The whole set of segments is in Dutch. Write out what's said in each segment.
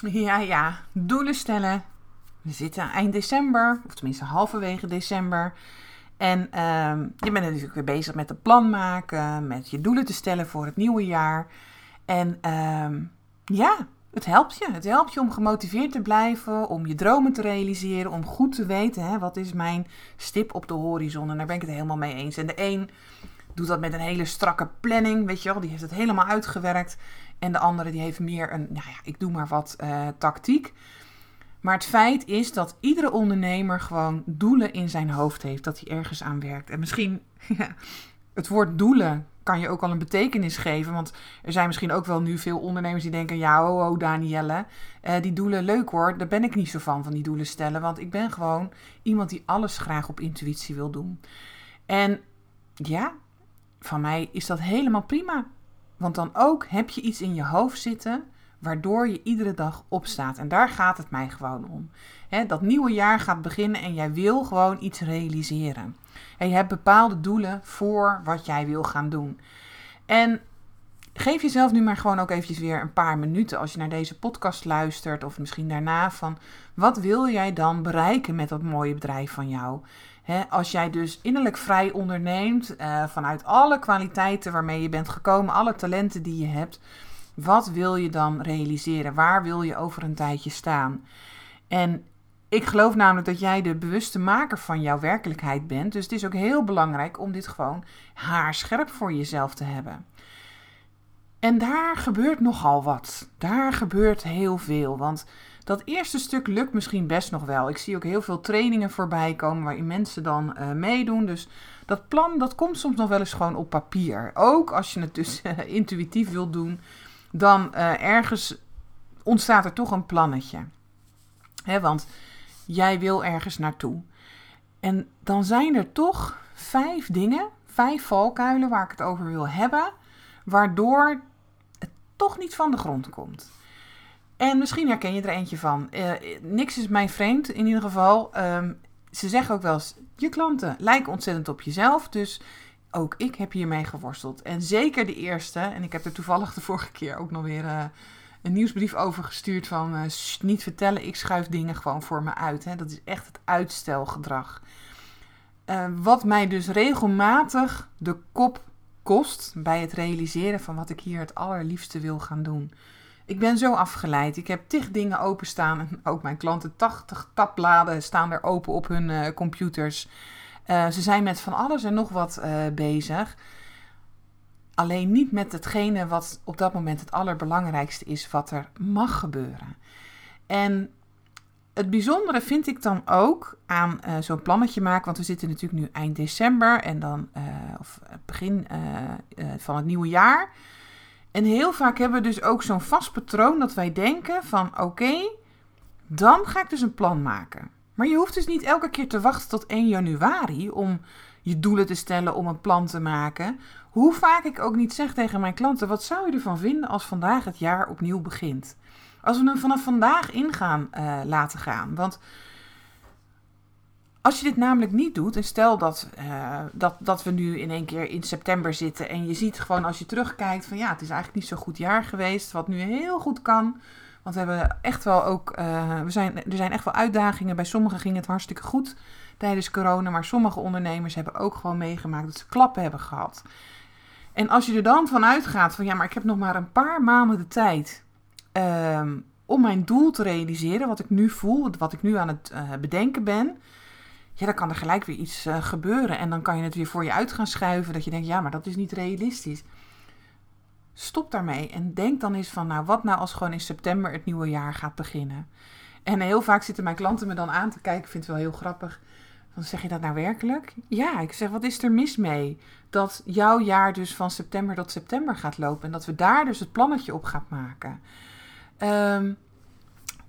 Ja, ja, doelen stellen. We zitten eind december, of tenminste halverwege december. En ehm, je bent natuurlijk weer bezig met een plan maken, met je doelen te stellen voor het nieuwe jaar. En ehm, ja, het helpt je. Het helpt je om gemotiveerd te blijven, om je dromen te realiseren, om goed te weten hè, wat is mijn stip op de horizon. En daar ben ik het helemaal mee eens. En de een doet dat met een hele strakke planning, weet je wel, die heeft het helemaal uitgewerkt. En de andere die heeft meer een, nou ja, ik doe maar wat uh, tactiek. Maar het feit is dat iedere ondernemer gewoon doelen in zijn hoofd heeft, dat hij ergens aan werkt. En misschien, ja, het woord doelen kan je ook al een betekenis geven. Want er zijn misschien ook wel nu veel ondernemers die denken: ja, oh, oh Danielle, uh, die doelen leuk hoor. Daar ben ik niet zo van, van die doelen stellen. Want ik ben gewoon iemand die alles graag op intuïtie wil doen. En ja, van mij is dat helemaal prima. Want dan ook heb je iets in je hoofd zitten waardoor je iedere dag opstaat. En daar gaat het mij gewoon om. dat nieuwe jaar gaat beginnen en jij wil gewoon iets realiseren. En je hebt bepaalde doelen voor wat jij wil gaan doen. En geef jezelf nu maar gewoon ook eventjes weer een paar minuten als je naar deze podcast luistert of misschien daarna van wat wil jij dan bereiken met dat mooie bedrijf van jou? Als jij dus innerlijk vrij onderneemt uh, vanuit alle kwaliteiten waarmee je bent gekomen, alle talenten die je hebt, wat wil je dan realiseren? Waar wil je over een tijdje staan? En ik geloof namelijk dat jij de bewuste maker van jouw werkelijkheid bent. Dus het is ook heel belangrijk om dit gewoon haarscherp voor jezelf te hebben. En daar gebeurt nogal wat. Daar gebeurt heel veel. Want dat eerste stuk lukt misschien best nog wel. Ik zie ook heel veel trainingen voorbij komen waarin mensen dan uh, meedoen. Dus dat plan dat komt soms nog wel eens gewoon op papier. Ook als je het dus uh, intuïtief wilt doen, dan uh, ergens ontstaat er toch een plannetje. Hè, want jij wil ergens naartoe. En dan zijn er toch vijf dingen, vijf valkuilen waar ik het over wil hebben, waardoor het toch niet van de grond komt. En misschien herken je er eentje van. Uh, niks is mij vreemd in ieder geval. Um, ze zeggen ook wel eens, je klanten lijken ontzettend op jezelf. Dus ook ik heb hiermee geworsteld. En zeker de eerste. En ik heb er toevallig de vorige keer ook nog weer uh, een nieuwsbrief over gestuurd van... Uh, niet vertellen, ik schuif dingen gewoon voor me uit. Hè. Dat is echt het uitstelgedrag. wat mij dus regelmatig de kop kost bij het realiseren van wat ik hier het allerliefste wil gaan doen... Ik ben zo afgeleid. Ik heb tig dingen openstaan. Ook mijn klanten, 80 tabbladen staan er open op hun uh, computers. Uh, ze zijn met van alles en nog wat uh, bezig. Alleen niet met hetgene wat op dat moment het allerbelangrijkste is, wat er mag gebeuren. En het bijzondere vind ik dan ook aan zo'n plannetje maken, want we zitten natuurlijk nu eind december en dan, of begin van het nieuwe jaar. En heel vaak hebben we dus ook zo'n vast patroon dat wij denken van oké, dan ga ik dus een plan maken. Maar je hoeft dus niet elke keer te wachten tot 1 januari om je doelen te stellen, om een plan te maken. Hoe vaak ik ook niet zeg tegen mijn klanten, wat zou je ervan vinden als vandaag het jaar opnieuw begint? Als we hem vanaf vandaag ingaan uh, laten gaan. Want als je dit namelijk niet doet, en stel dat, uh, dat, dat we nu in één keer in september zitten en je ziet gewoon als je terugkijkt van ja, het is eigenlijk niet zo'n goed jaar geweest, wat nu heel goed kan. Want we hebben echt wel ook, uh, we zijn, er zijn echt wel uitdagingen. Bij sommigen ging het hartstikke goed tijdens corona, maar sommige ondernemers hebben ook gewoon meegemaakt dat ze klappen hebben gehad. En als je er dan van uitgaat van ja, maar ik heb nog maar een paar maanden de tijd uh, om mijn doel te realiseren, wat ik nu voel, wat ik nu aan het uh, bedenken ben ja, dan kan er gelijk weer iets uh, gebeuren. En dan kan je het weer voor je uit gaan schuiven. Dat je denkt, ja, maar dat is niet realistisch. Stop daarmee en denk dan eens van, nou, wat nou als gewoon in september het nieuwe jaar gaat beginnen? En heel vaak zitten mijn klanten me dan aan te kijken. Ik vind het wel heel grappig. Dan zeg je dat nou werkelijk? Ja, ik zeg, wat is er mis mee? Dat jouw jaar dus van september tot september gaat lopen. En dat we daar dus het plannetje op gaan maken. Ehm,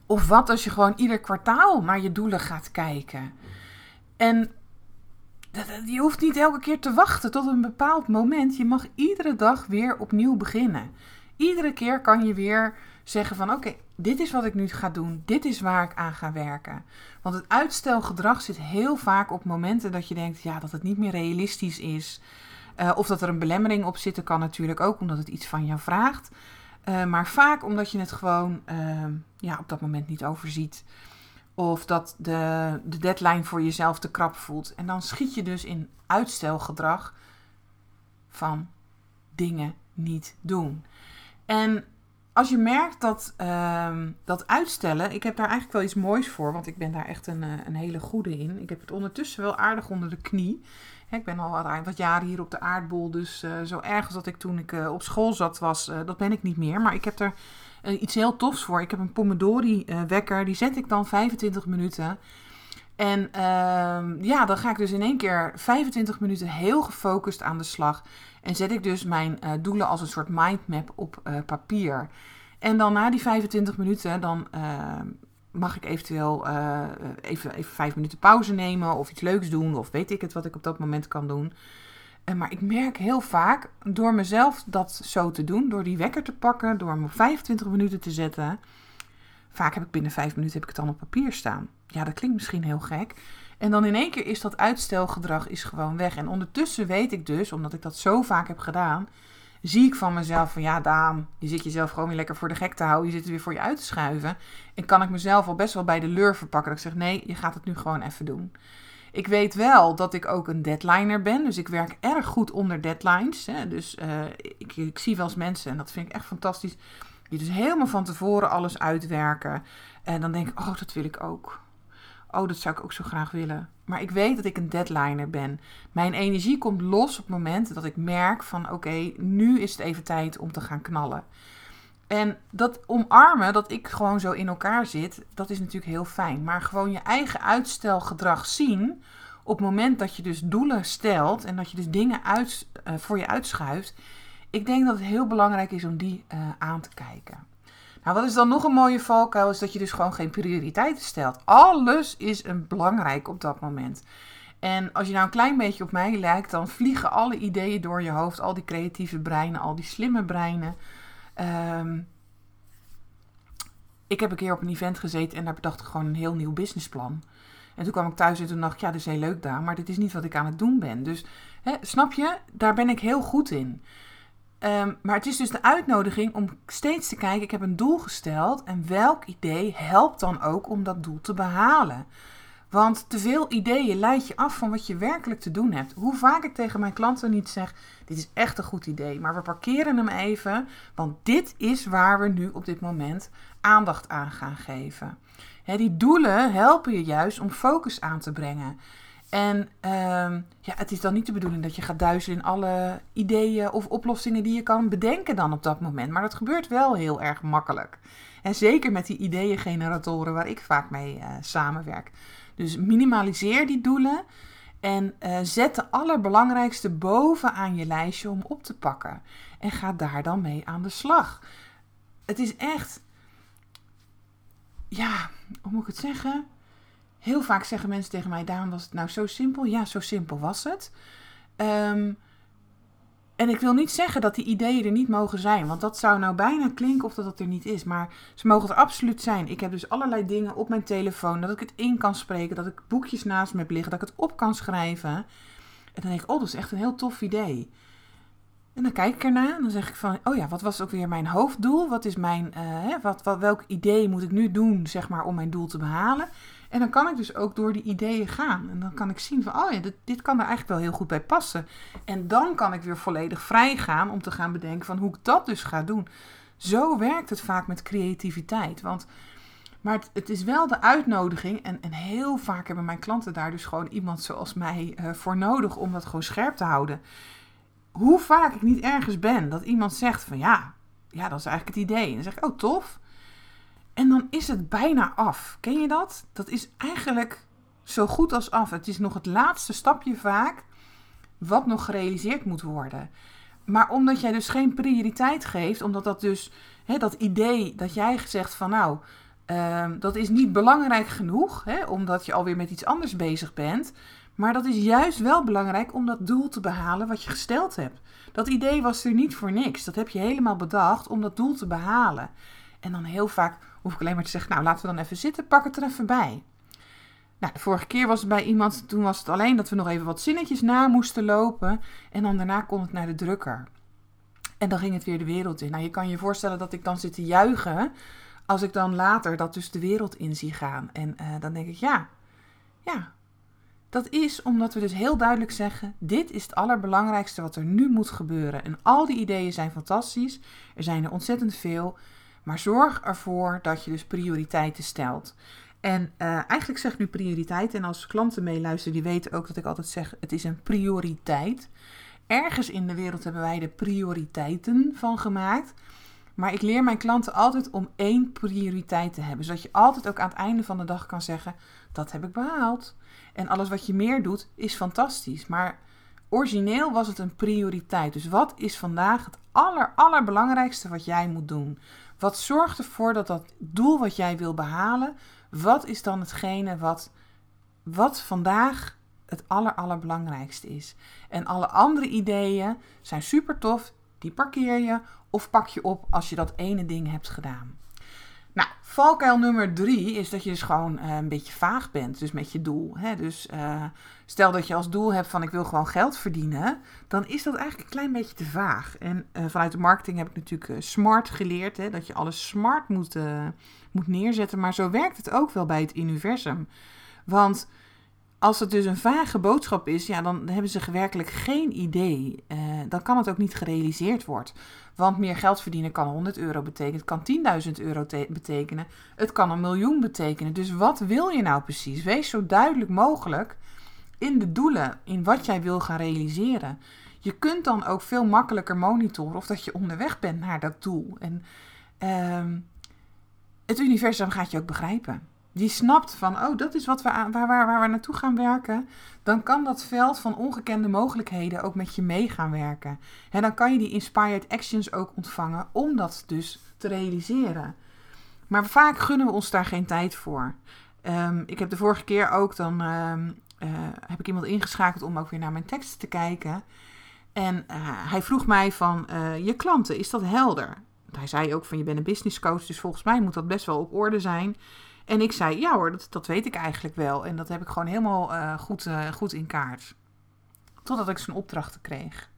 of wat als je gewoon ieder kwartaal naar je doelen gaat kijken? En je hoeft niet elke keer te wachten tot een bepaald moment. Je mag iedere dag weer opnieuw beginnen. Iedere keer kan je weer zeggen van oké, dit is wat ik nu ga doen. Dit is waar ik aan ga werken. Want het uitstelgedrag zit heel vaak op momenten dat je denkt ja, dat het niet meer realistisch is. Uh, of dat er een belemmering op zit, kan natuurlijk ook omdat het iets van jou vraagt. Uh, maar vaak omdat je het gewoon uh, ja, op dat moment niet overziet. Of dat de, de deadline voor jezelf te krap voelt. En dan schiet je dus in uitstelgedrag van dingen niet doen. En als je merkt dat, uh, dat uitstellen, ik heb daar eigenlijk wel iets moois voor, want ik ben daar echt een, een hele goede in. Ik heb het ondertussen wel aardig onder de knie. Ik ben al wat, jaren hier op de aardbol, dus uh, zo erg als dat ik toen ik uh, op school zat was, dat ben ik niet meer. Maar ik heb er iets heel tofs voor. Ik heb een Pomodori-wekker, die zet ik dan 25 minuten. En ehm, ja, dan ga ik dus in één keer 25 minuten heel gefocust aan de slag. En zet ik dus mijn doelen als een soort mindmap op papier. En dan na die 25 minuten, dan ehm, mag ik eventueel uh, even, even vijf minuten pauze nemen of iets leuks doen of weet ik het wat ik op dat moment kan doen. Uh, maar ik merk heel vaak door mezelf dat zo te doen, door die wekker te pakken, door hem op 25 minuten te zetten. Vaak heb ik binnen vijf minuten heb ik het dan op papier staan. Ja, dat klinkt misschien heel gek. En dan in één keer is dat uitstelgedrag is gewoon weg. En ondertussen weet ik dus, omdat ik dat zo vaak heb gedaan, zie ik van mezelf van ja, Daan, je zit jezelf gewoon weer lekker voor de gek te houden. Je zit er weer voor je uit te schuiven. En kan ik mezelf al best wel bij de leur verpakken. Dat ik zeg, nee, je gaat het nu gewoon even doen. Ik weet wel dat ik ook een deadliner ben. Dus ik werk erg goed onder deadlines. Hè. Dus uh, ik, ik, zie wel eens mensen, en dat vind ik echt fantastisch, die dus helemaal van tevoren alles uitwerken. En dan denk ik, oh, dat wil ik ook. Oh, dat zou ik ook zo graag willen. Maar ik weet dat ik een deadliner ben. Mijn energie komt los op het moment dat ik merk van oké, nu is het even tijd om te gaan knallen. En dat omarmen, dat ik gewoon zo in elkaar zit, dat is natuurlijk heel fijn. Maar gewoon je eigen uitstelgedrag zien op het moment dat je dus doelen stelt en dat je dus dingen uit, uh, voor je uitschuift. Ik denk dat het heel belangrijk is om die uh, aan te kijken. Nou, wat is dan nog een mooie valkuil? Is dat je dus gewoon geen prioriteiten stelt. Alles is een belangrijk op dat moment. En als je nou een klein beetje op mij lijkt, dan vliegen alle ideeën door je hoofd. Al die creatieve breinen, al die slimme breinen. Um, ik heb een keer op een event gezeten en daar bedacht ik gewoon een heel nieuw businessplan. En toen kwam ik thuis en toen dacht ik, ja, dit is heel leuk daar, maar dit is niet wat ik aan het doen ben. Dus, hè, snap je, daar ben ik heel goed in. Um, maar het is dus de uitnodiging om steeds te kijken, ik heb een doel gesteld en welk idee helpt dan ook om dat doel te behalen. Want te veel ideeën leidt je af van wat je werkelijk te doen hebt. Hoe vaak ik tegen mijn klanten niet zeg: Dit is echt een goed idee, maar we parkeren hem even, want dit is waar we nu op dit moment aandacht aan gaan geven. die doelen helpen je juist om focus aan te brengen. En um, ja, het is dan niet de bedoeling dat je gaat duizelen in alle ideeën of oplossingen die je kan bedenken dan op dat moment. Maar dat gebeurt wel heel erg makkelijk. En zeker met die ideeëngeneratoren waar ik vaak mee uh, samenwerk. Dus minimaliseer die doelen en uh, zet de allerbelangrijkste bovenaan je lijstje om op te pakken. En ga daar dan mee aan de slag. Het is echt, ja, hoe moet ik het zeggen? Heel vaak zeggen mensen tegen mij, daarom was het nou zo simpel. Ja, zo simpel was het. Um, en ik wil niet zeggen dat die ideeën er niet mogen zijn, want dat zou nou bijna klinken of dat het er niet is. Maar ze mogen er absoluut zijn. Ik heb dus allerlei dingen op mijn telefoon, dat ik het in kan spreken, dat ik boekjes naast me heb liggen, dat ik het op kan schrijven. En dan denk ik, oh, dat is echt een heel tof idee. En dan kijk ik ernaar en dan zeg ik van, oh ja, wat was ook weer mijn hoofddoel? Wat is mijn, wat, wat, welk idee moet ik nu doen, zeg maar, om mijn doel te behalen? En dan kan ik dus ook door die ideeën gaan. En dan kan ik zien van, oh ja, dit, dit kan er eigenlijk wel heel goed bij passen. En dan kan ik weer volledig vrij gaan om te gaan bedenken van hoe ik dat dus ga doen. Zo werkt het vaak met creativiteit. Want, maar het, is wel de uitnodiging. En, en heel vaak hebben mijn klanten daar dus gewoon iemand zoals mij uh, voor nodig om dat gewoon scherp te houden. Hoe vaak ik niet ergens ben dat iemand zegt van ja, ja, dat is eigenlijk het idee. En dan zeg ik, oh tof. En dan is het bijna af. Ken je dat? Dat is eigenlijk zo goed als af. Het is nog het laatste stapje vaak wat nog gerealiseerd moet worden. Maar omdat jij dus geen prioriteit geeft, omdat dat dus, hè, dat idee dat jij zegt van nou, ehm, dat is niet belangrijk genoeg, hè, omdat je alweer met iets anders bezig bent. Maar dat is juist wel belangrijk om dat doel te behalen wat je gesteld hebt. Dat idee was er niet voor niks. Dat heb je helemaal bedacht om dat doel te behalen. En dan heel vaak hoef ik alleen maar te zeggen, nou laten we dan even zitten, pak het er even bij. Nou, de vorige keer was het bij iemand, toen was het alleen dat we nog even wat zinnetjes na moesten lopen. En dan daarna kon het naar de drukker. En dan ging het weer de wereld in. Nou, je kan je voorstellen dat ik dan zit te juichen als ik dan later dat dus de wereld in zie gaan. En uh, dan denk ik, ja, ja, dat is omdat we dus heel duidelijk zeggen: dit is het allerbelangrijkste wat er nu moet gebeuren. En al die ideeën zijn fantastisch, er zijn er ontzettend veel, maar zorg ervoor dat je dus prioriteiten stelt. En uh, eigenlijk zeg ik nu prioriteit. En als klanten meeluisteren, die weten ook dat ik altijd zeg: het is een prioriteit. Ergens in de wereld hebben wij de prioriteiten van gemaakt. Maar ik leer mijn klanten altijd om één prioriteit te hebben. Zodat je altijd ook aan het einde van de dag kan zeggen: dat heb ik behaald. En alles wat je meer doet is fantastisch. Maar origineel was het een prioriteit. Dus wat is vandaag het aller, allerbelangrijkste wat jij moet doen? Wat zorgt ervoor dat dat doel wat jij wil behalen, wat is dan hetgene wat, wat vandaag het aller, allerbelangrijkste is? En alle andere ideeën zijn super tof, die parkeer je of pak je op als je dat ene ding hebt gedaan. Nou, valkuil nummer drie is dat je dus gewoon uh, een beetje vaag bent, dus met je doel. Hè? Dus uh, stel dat je als doel hebt van ik wil gewoon geld verdienen, dan is dat eigenlijk een klein beetje te vaag. En uh, vanuit de marketing heb ik natuurlijk smart geleerd, hè? dat je alles smart moet, moet neerzetten. Maar zo werkt het ook wel bij het universum. Want als het dus een vage boodschap is, ja, dan hebben ze werkelijk geen idee. Uh, dan kan het ook niet gerealiseerd worden. Want meer geld verdienen kan 100 euro betekenen, het kan 10.000 euro betekenen, het kan een miljoen betekenen. Dus wat wil je nou precies? Wees zo duidelijk mogelijk in de doelen, in wat jij wil gaan realiseren. Je kunt dan ook veel makkelijker monitoren of dat je onderweg bent naar dat doel. En uh, het universum gaat je ook begrijpen die snapt van, oh, dat is wat we aan, waar, waar, waar we naartoe gaan werken, dan kan dat veld van ongekende mogelijkheden ook met je mee gaan werken. En dan kan je die inspired actions ook ontvangen om dat dus te realiseren. Maar vaak gunnen we ons daar geen tijd voor. Um, ik heb de vorige keer ook, dan um, uh, heb ik iemand ingeschakeld om ook weer naar mijn teksten te kijken. En uh, hij vroeg mij van, uh, je klanten, is dat helder? Hij zei ook van, je bent een business coach, dus volgens mij moet dat best wel op orde zijn. En ik zei, ja hoor, dat, dat weet ik eigenlijk wel. En dat heb ik gewoon helemaal uh, goed, uh, goed in kaart. Totdat ik zijn opdrachten kreeg.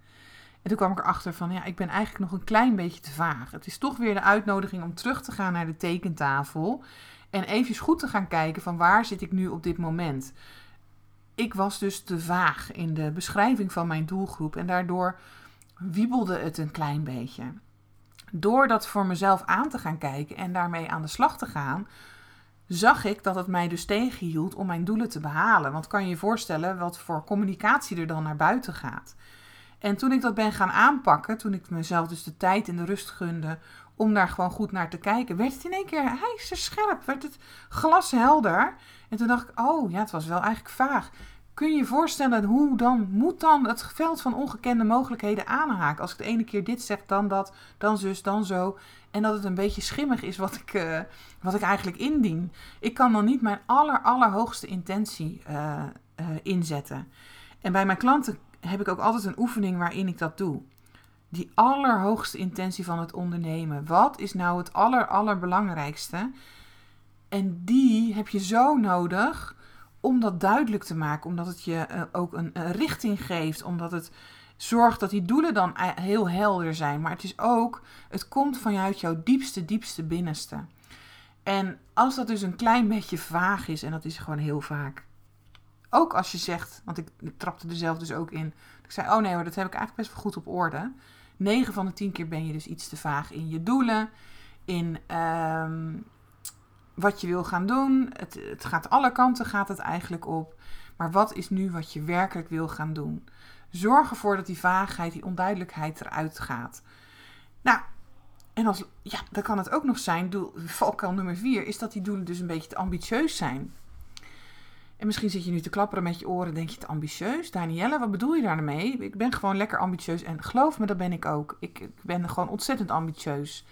En toen kwam ik erachter van, ja, ik ben eigenlijk nog een klein beetje te vaag. Het is toch weer de uitnodiging om terug te gaan naar de tekentafel. En even goed te gaan kijken van waar zit ik nu op dit moment. Ik was dus te vaag in de beschrijving van mijn doelgroep. En daardoor wiebelde het een klein beetje. Door dat voor mezelf aan te gaan kijken en daarmee aan de slag te gaan, zag ik dat het mij dus tegenhield om mijn doelen te behalen. Want kan je je voorstellen wat voor communicatie er dan naar buiten gaat. En toen ik dat ben gaan aanpakken, toen ik mezelf dus de tijd en de rust gunde om daar gewoon goed naar te kijken, werd het in één keer scherp, werd het glashelder. En toen dacht ik, oh ja, het was wel eigenlijk vaag. Kun je je voorstellen hoe dan moet dan het veld van ongekende mogelijkheden aanhaken? Als ik de ene keer dit zeg, dan dat, dan zus, dan zo. En dat het een beetje schimmig is wat ik, uh, wat ik eigenlijk indien. Ik kan dan niet mijn aller, allerhoogste intentie uh, uh, inzetten. En bij mijn klanten heb ik ook altijd een oefening waarin ik dat doe. Die allerhoogste intentie van het ondernemen. Wat is nou het aller, allerbelangrijkste? En die heb je zo nodig om dat duidelijk te maken. Omdat het je ook een, richting geeft. Omdat het Zorg dat die doelen dan heel helder zijn. Maar het is ook, het komt vanuit jouw diepste, diepste binnenste. En als dat dus een klein beetje vaag is, en dat is gewoon heel vaak. Ook als je zegt, want ik, trapte er zelf dus ook in. Ik zei, oh nee hoor, dat heb ik eigenlijk best wel goed op orde. 9 van de 10 keer ben je dus iets te vaag in je doelen. In um, wat je wil gaan doen. Het, het gaat alle kanten gaat het eigenlijk op. Maar wat is nu wat je werkelijk wil gaan doen? Zorg ervoor dat die vaagheid, die onduidelijkheid eruit gaat. Nou, en als, ja, dan kan het ook nog zijn, doel, valkuil nummer vier, is dat die doelen dus een beetje te ambitieus zijn. En misschien zit je nu te klapperen met je oren, denk je te ambitieus. Danielle, wat bedoel je daarmee? Ik ben gewoon lekker ambitieus en geloof me, dat ben ik ook. Ik, ik ben gewoon ontzettend ambitieus.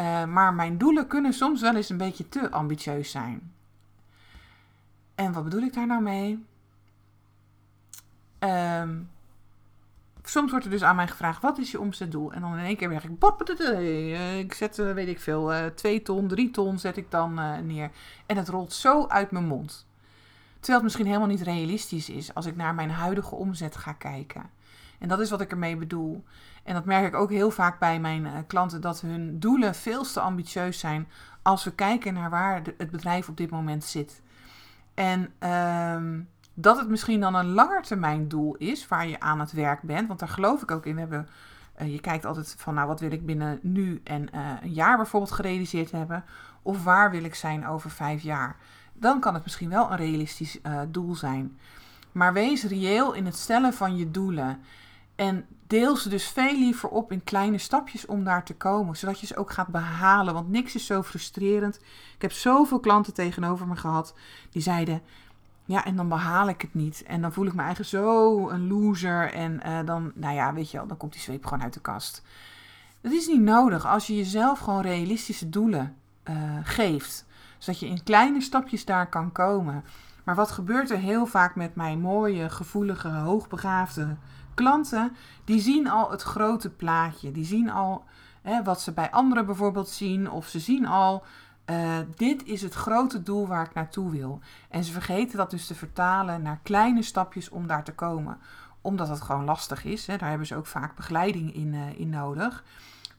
Uh, maar mijn doelen kunnen soms wel eens een beetje te ambitieus zijn. En wat bedoel ik daar nou mee? Um, soms wordt er dus aan mij gevraagd: wat is je omzetdoel? En dan in één keer zeg ik: eh, ik zet, eh, weet ik veel, twee ton, drie ton zet ik dan neer. En het rolt zo uit mijn mond. Terwijl het misschien helemaal niet realistisch is als ik naar mijn huidige omzet ga kijken. En dat is wat ik ermee bedoel. En dat merk ik ook heel vaak bij mijn klanten: dat hun doelen veel te ambitieus zijn als we kijken naar waar het bedrijf op dit moment zit. En. Uh, dat het misschien dan een langetermijn doel is waar je aan het werk bent. Want daar geloof ik ook in. We hebben, uh, je kijkt altijd van, nou, wat wil ik binnen nu en uh, een jaar bijvoorbeeld gerealiseerd hebben? Of waar wil ik zijn over vijf jaar? Dan kan het misschien wel een realistisch doel zijn. Maar wees reëel in het stellen van je doelen. En deel ze dus veel liever op in kleine stapjes om daar te komen. Zodat je ze ook gaat behalen. Want niks is zo frustrerend. Ik heb zoveel klanten tegenover me gehad die zeiden: ja, en dan behaal ik het niet. En dan voel ik me eigenlijk zo een loser. En uh, dan, nou ja, weet je wel, dan komt die zweep gewoon uit de kast. Dat is niet nodig als je jezelf gewoon realistische doelen uh, geeft. Zodat je in kleine stapjes daar kan komen. Maar wat gebeurt er heel vaak met mijn mooie, gevoelige, hoogbegaafde klanten? Die zien al het grote plaatje. Die zien al hè, wat ze bij anderen bijvoorbeeld zien. Of ze zien al uh, dit is het grote doel waar ik naartoe wil. En ze vergeten dat dus te vertalen naar kleine stapjes om daar te komen. Omdat het gewoon lastig is. Hè, daar hebben ze ook vaak begeleiding in, uh, in nodig.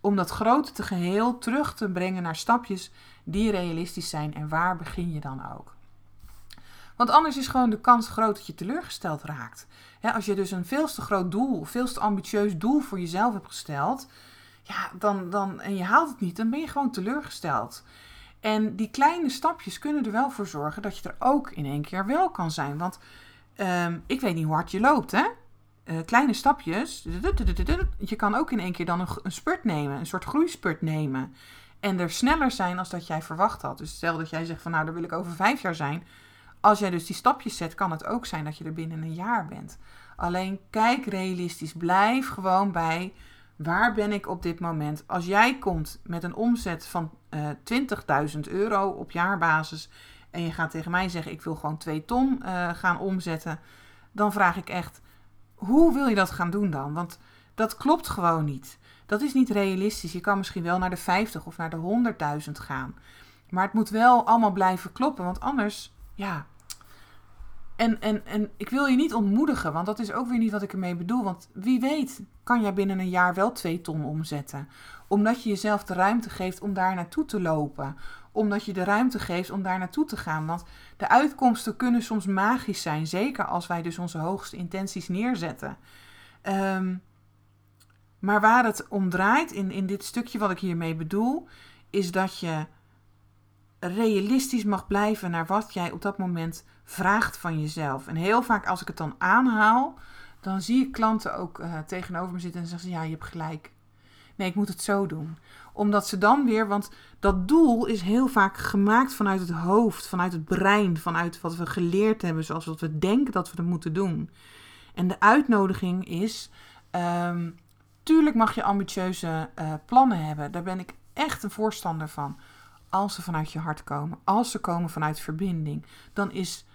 Om dat grote te geheel terug te brengen naar stapjes die realistisch zijn. En waar begin je dan ook? Want anders is gewoon de kans groot dat je teleurgesteld raakt. als je dus een veel te groot doel, veel te ambitieus doel voor jezelf hebt gesteld. Ja, dan, dan, en je haalt het niet, dan ben je gewoon teleurgesteld. En die kleine stapjes kunnen er wel voor zorgen dat je er ook in één keer wel kan zijn. Want um, ik weet niet hoe hard je loopt, hè? Uh, kleine stapjes. Je kan ook in één keer dan een, een spurt nemen, een soort groeispurt nemen. En er sneller zijn als dat jij verwacht had. Dus stel dat jij zegt van nou, daar wil ik over vijf jaar zijn. Als jij dus die stapjes zet, kan het ook zijn dat je er binnen een jaar bent. Alleen kijk realistisch. Blijf gewoon bij Waar ben ik op dit moment? Als jij komt met een omzet van uh, eh, 20.000 euro op jaarbasis en je gaat tegen mij zeggen: Ik wil gewoon 2 ton uh, gaan omzetten, dan vraag ik echt: Hoe wil je dat gaan doen dan? Want dat klopt gewoon niet. Dat is niet realistisch. Je kan misschien wel naar de 50 of naar de 100.000 gaan. Maar het moet wel allemaal blijven kloppen, want anders, ja, en, en, en ik wil je niet ontmoedigen, want dat is ook weer niet wat ik ermee bedoel. Want wie weet kan jij binnen een jaar wel twee ton omzetten. Omdat je jezelf de ruimte geeft om daar naartoe te lopen. Omdat je de ruimte geeft om daar naartoe te gaan. Want de uitkomsten kunnen soms magisch zijn. Zeker als wij dus onze hoogste intenties neerzetten. Um, maar waar het om draait in, in dit stukje wat ik hiermee bedoel, is dat je realistisch mag blijven naar wat jij op dat moment vraagt van jezelf. En heel vaak als ik het dan aanhaal, dan zie ik klanten ook uh, tegenover me zitten en zeggen ze ja, je hebt gelijk. Nee, ik moet het zo doen. Omdat ze dan weer, want dat doel is heel vaak gemaakt vanuit het hoofd, vanuit het brein, vanuit wat we geleerd hebben, zoals wat we denken dat we het moeten doen. En de uitnodiging is, um, tuurlijk mag je ambitieuze uh, plannen hebben. Daar ben ik echt een voorstander van. Als ze vanuit je hart komen, als ze komen vanuit verbinding, dan is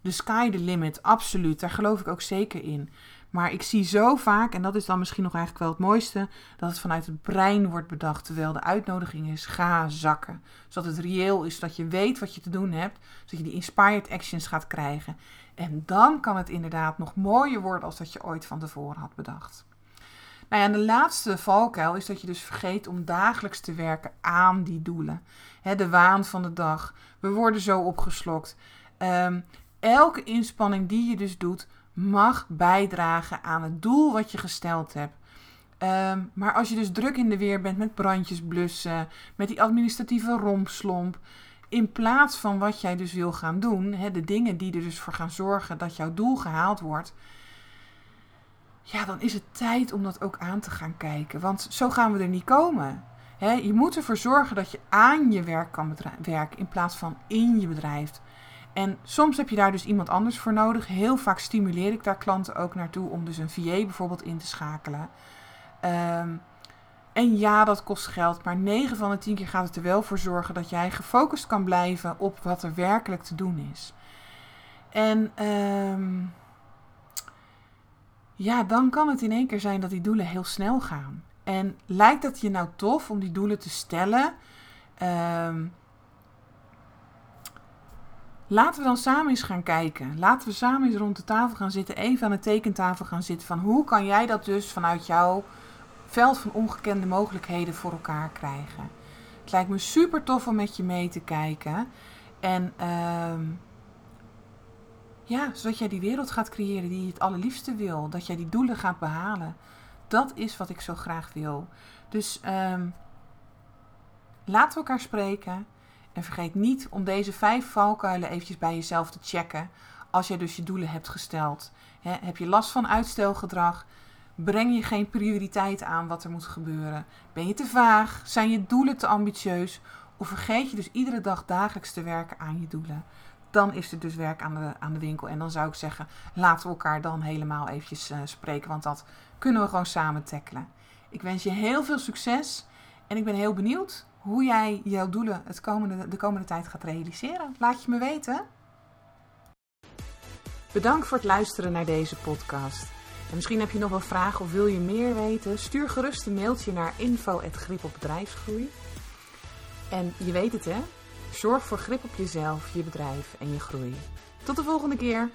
de sky the limit, absoluut. Daar geloof ik ook zeker in. Maar ik zie zo vaak, en dat is dan misschien nog eigenlijk wel het mooiste, dat het vanuit het brein wordt bedacht. Terwijl de uitnodiging is: ga zakken. Zodat het reëel is, dat je weet wat je te doen hebt. Zodat je die inspired actions gaat krijgen. En dan kan het inderdaad nog mooier worden als dat je ooit van tevoren had bedacht. Nou ja, en de laatste valkuil is dat je dus vergeet om dagelijks te werken aan die doelen. de waan van de dag. We worden zo opgeslokt. Um, elke inspanning die je dus doet, mag bijdragen aan het doel wat je gesteld hebt. Um, maar als je dus druk in de weer bent met brandjes blussen, met die administratieve rompslomp, in plaats van wat jij dus wil gaan doen, de dingen die er dus voor gaan zorgen dat jouw doel gehaald wordt, ja, dan is het tijd om dat ook aan te gaan kijken. Want zo gaan we er niet komen. je moet ervoor zorgen dat je aan je werk kan werken in plaats van in je bedrijf. En soms heb je daar dus iemand anders voor nodig. Heel vaak stimuleer ik daar klanten ook naartoe om dus een VA bijvoorbeeld in te schakelen. Um, en ja, dat kost geld, maar 9 van de 10 keer gaat het er wel voor zorgen dat jij gefocust kan blijven op wat er werkelijk te doen is. En um, ja, dan kan het in één keer zijn dat die doelen heel snel gaan. En lijkt het je nou tof om die doelen te stellen? Um, laten we dan samen eens gaan kijken. Laten we samen eens rond de tafel gaan zitten, even aan de tekentafel gaan zitten. Van hoe kan jij dat dus vanuit jouw veld van ongekende mogelijkheden voor elkaar krijgen? Het lijkt me super tof om met je mee te kijken. En um, ja, zodat jij die wereld gaat creëren die je het allerliefste wil. Dat jij die doelen gaat behalen. Dat is wat ik zo graag wil. Dus um, laten we elkaar spreken. En vergeet niet om deze vijf valkuilen eventjes bij jezelf te checken. Als jij dus je doelen hebt gesteld. heb je last van uitstelgedrag? Breng je geen prioriteit aan wat er moet gebeuren? Ben je te vaag? Zijn je doelen te ambitieus? Of vergeet je dus iedere dag dagelijks te werken aan je doelen? Dan is er dus werk aan de, aan de winkel. En dan zou ik zeggen, laten we elkaar dan helemaal eventjes uh, spreken. Want dat kunnen we gewoon samen tackelen. Ik wens je heel veel succes. En ik ben heel benieuwd hoe jij jouw doelen het komende, de komende tijd gaat realiseren. Laat je me weten. Bedankt voor het luisteren naar deze podcast. En misschien heb je nog wel vragen of wil je meer weten? Stuur gerust een mailtje naar info.gripopbedrijfsgroei. En je weet het hè, Zorg voor grip op jezelf, je bedrijf en je groei. Tot de volgende keer!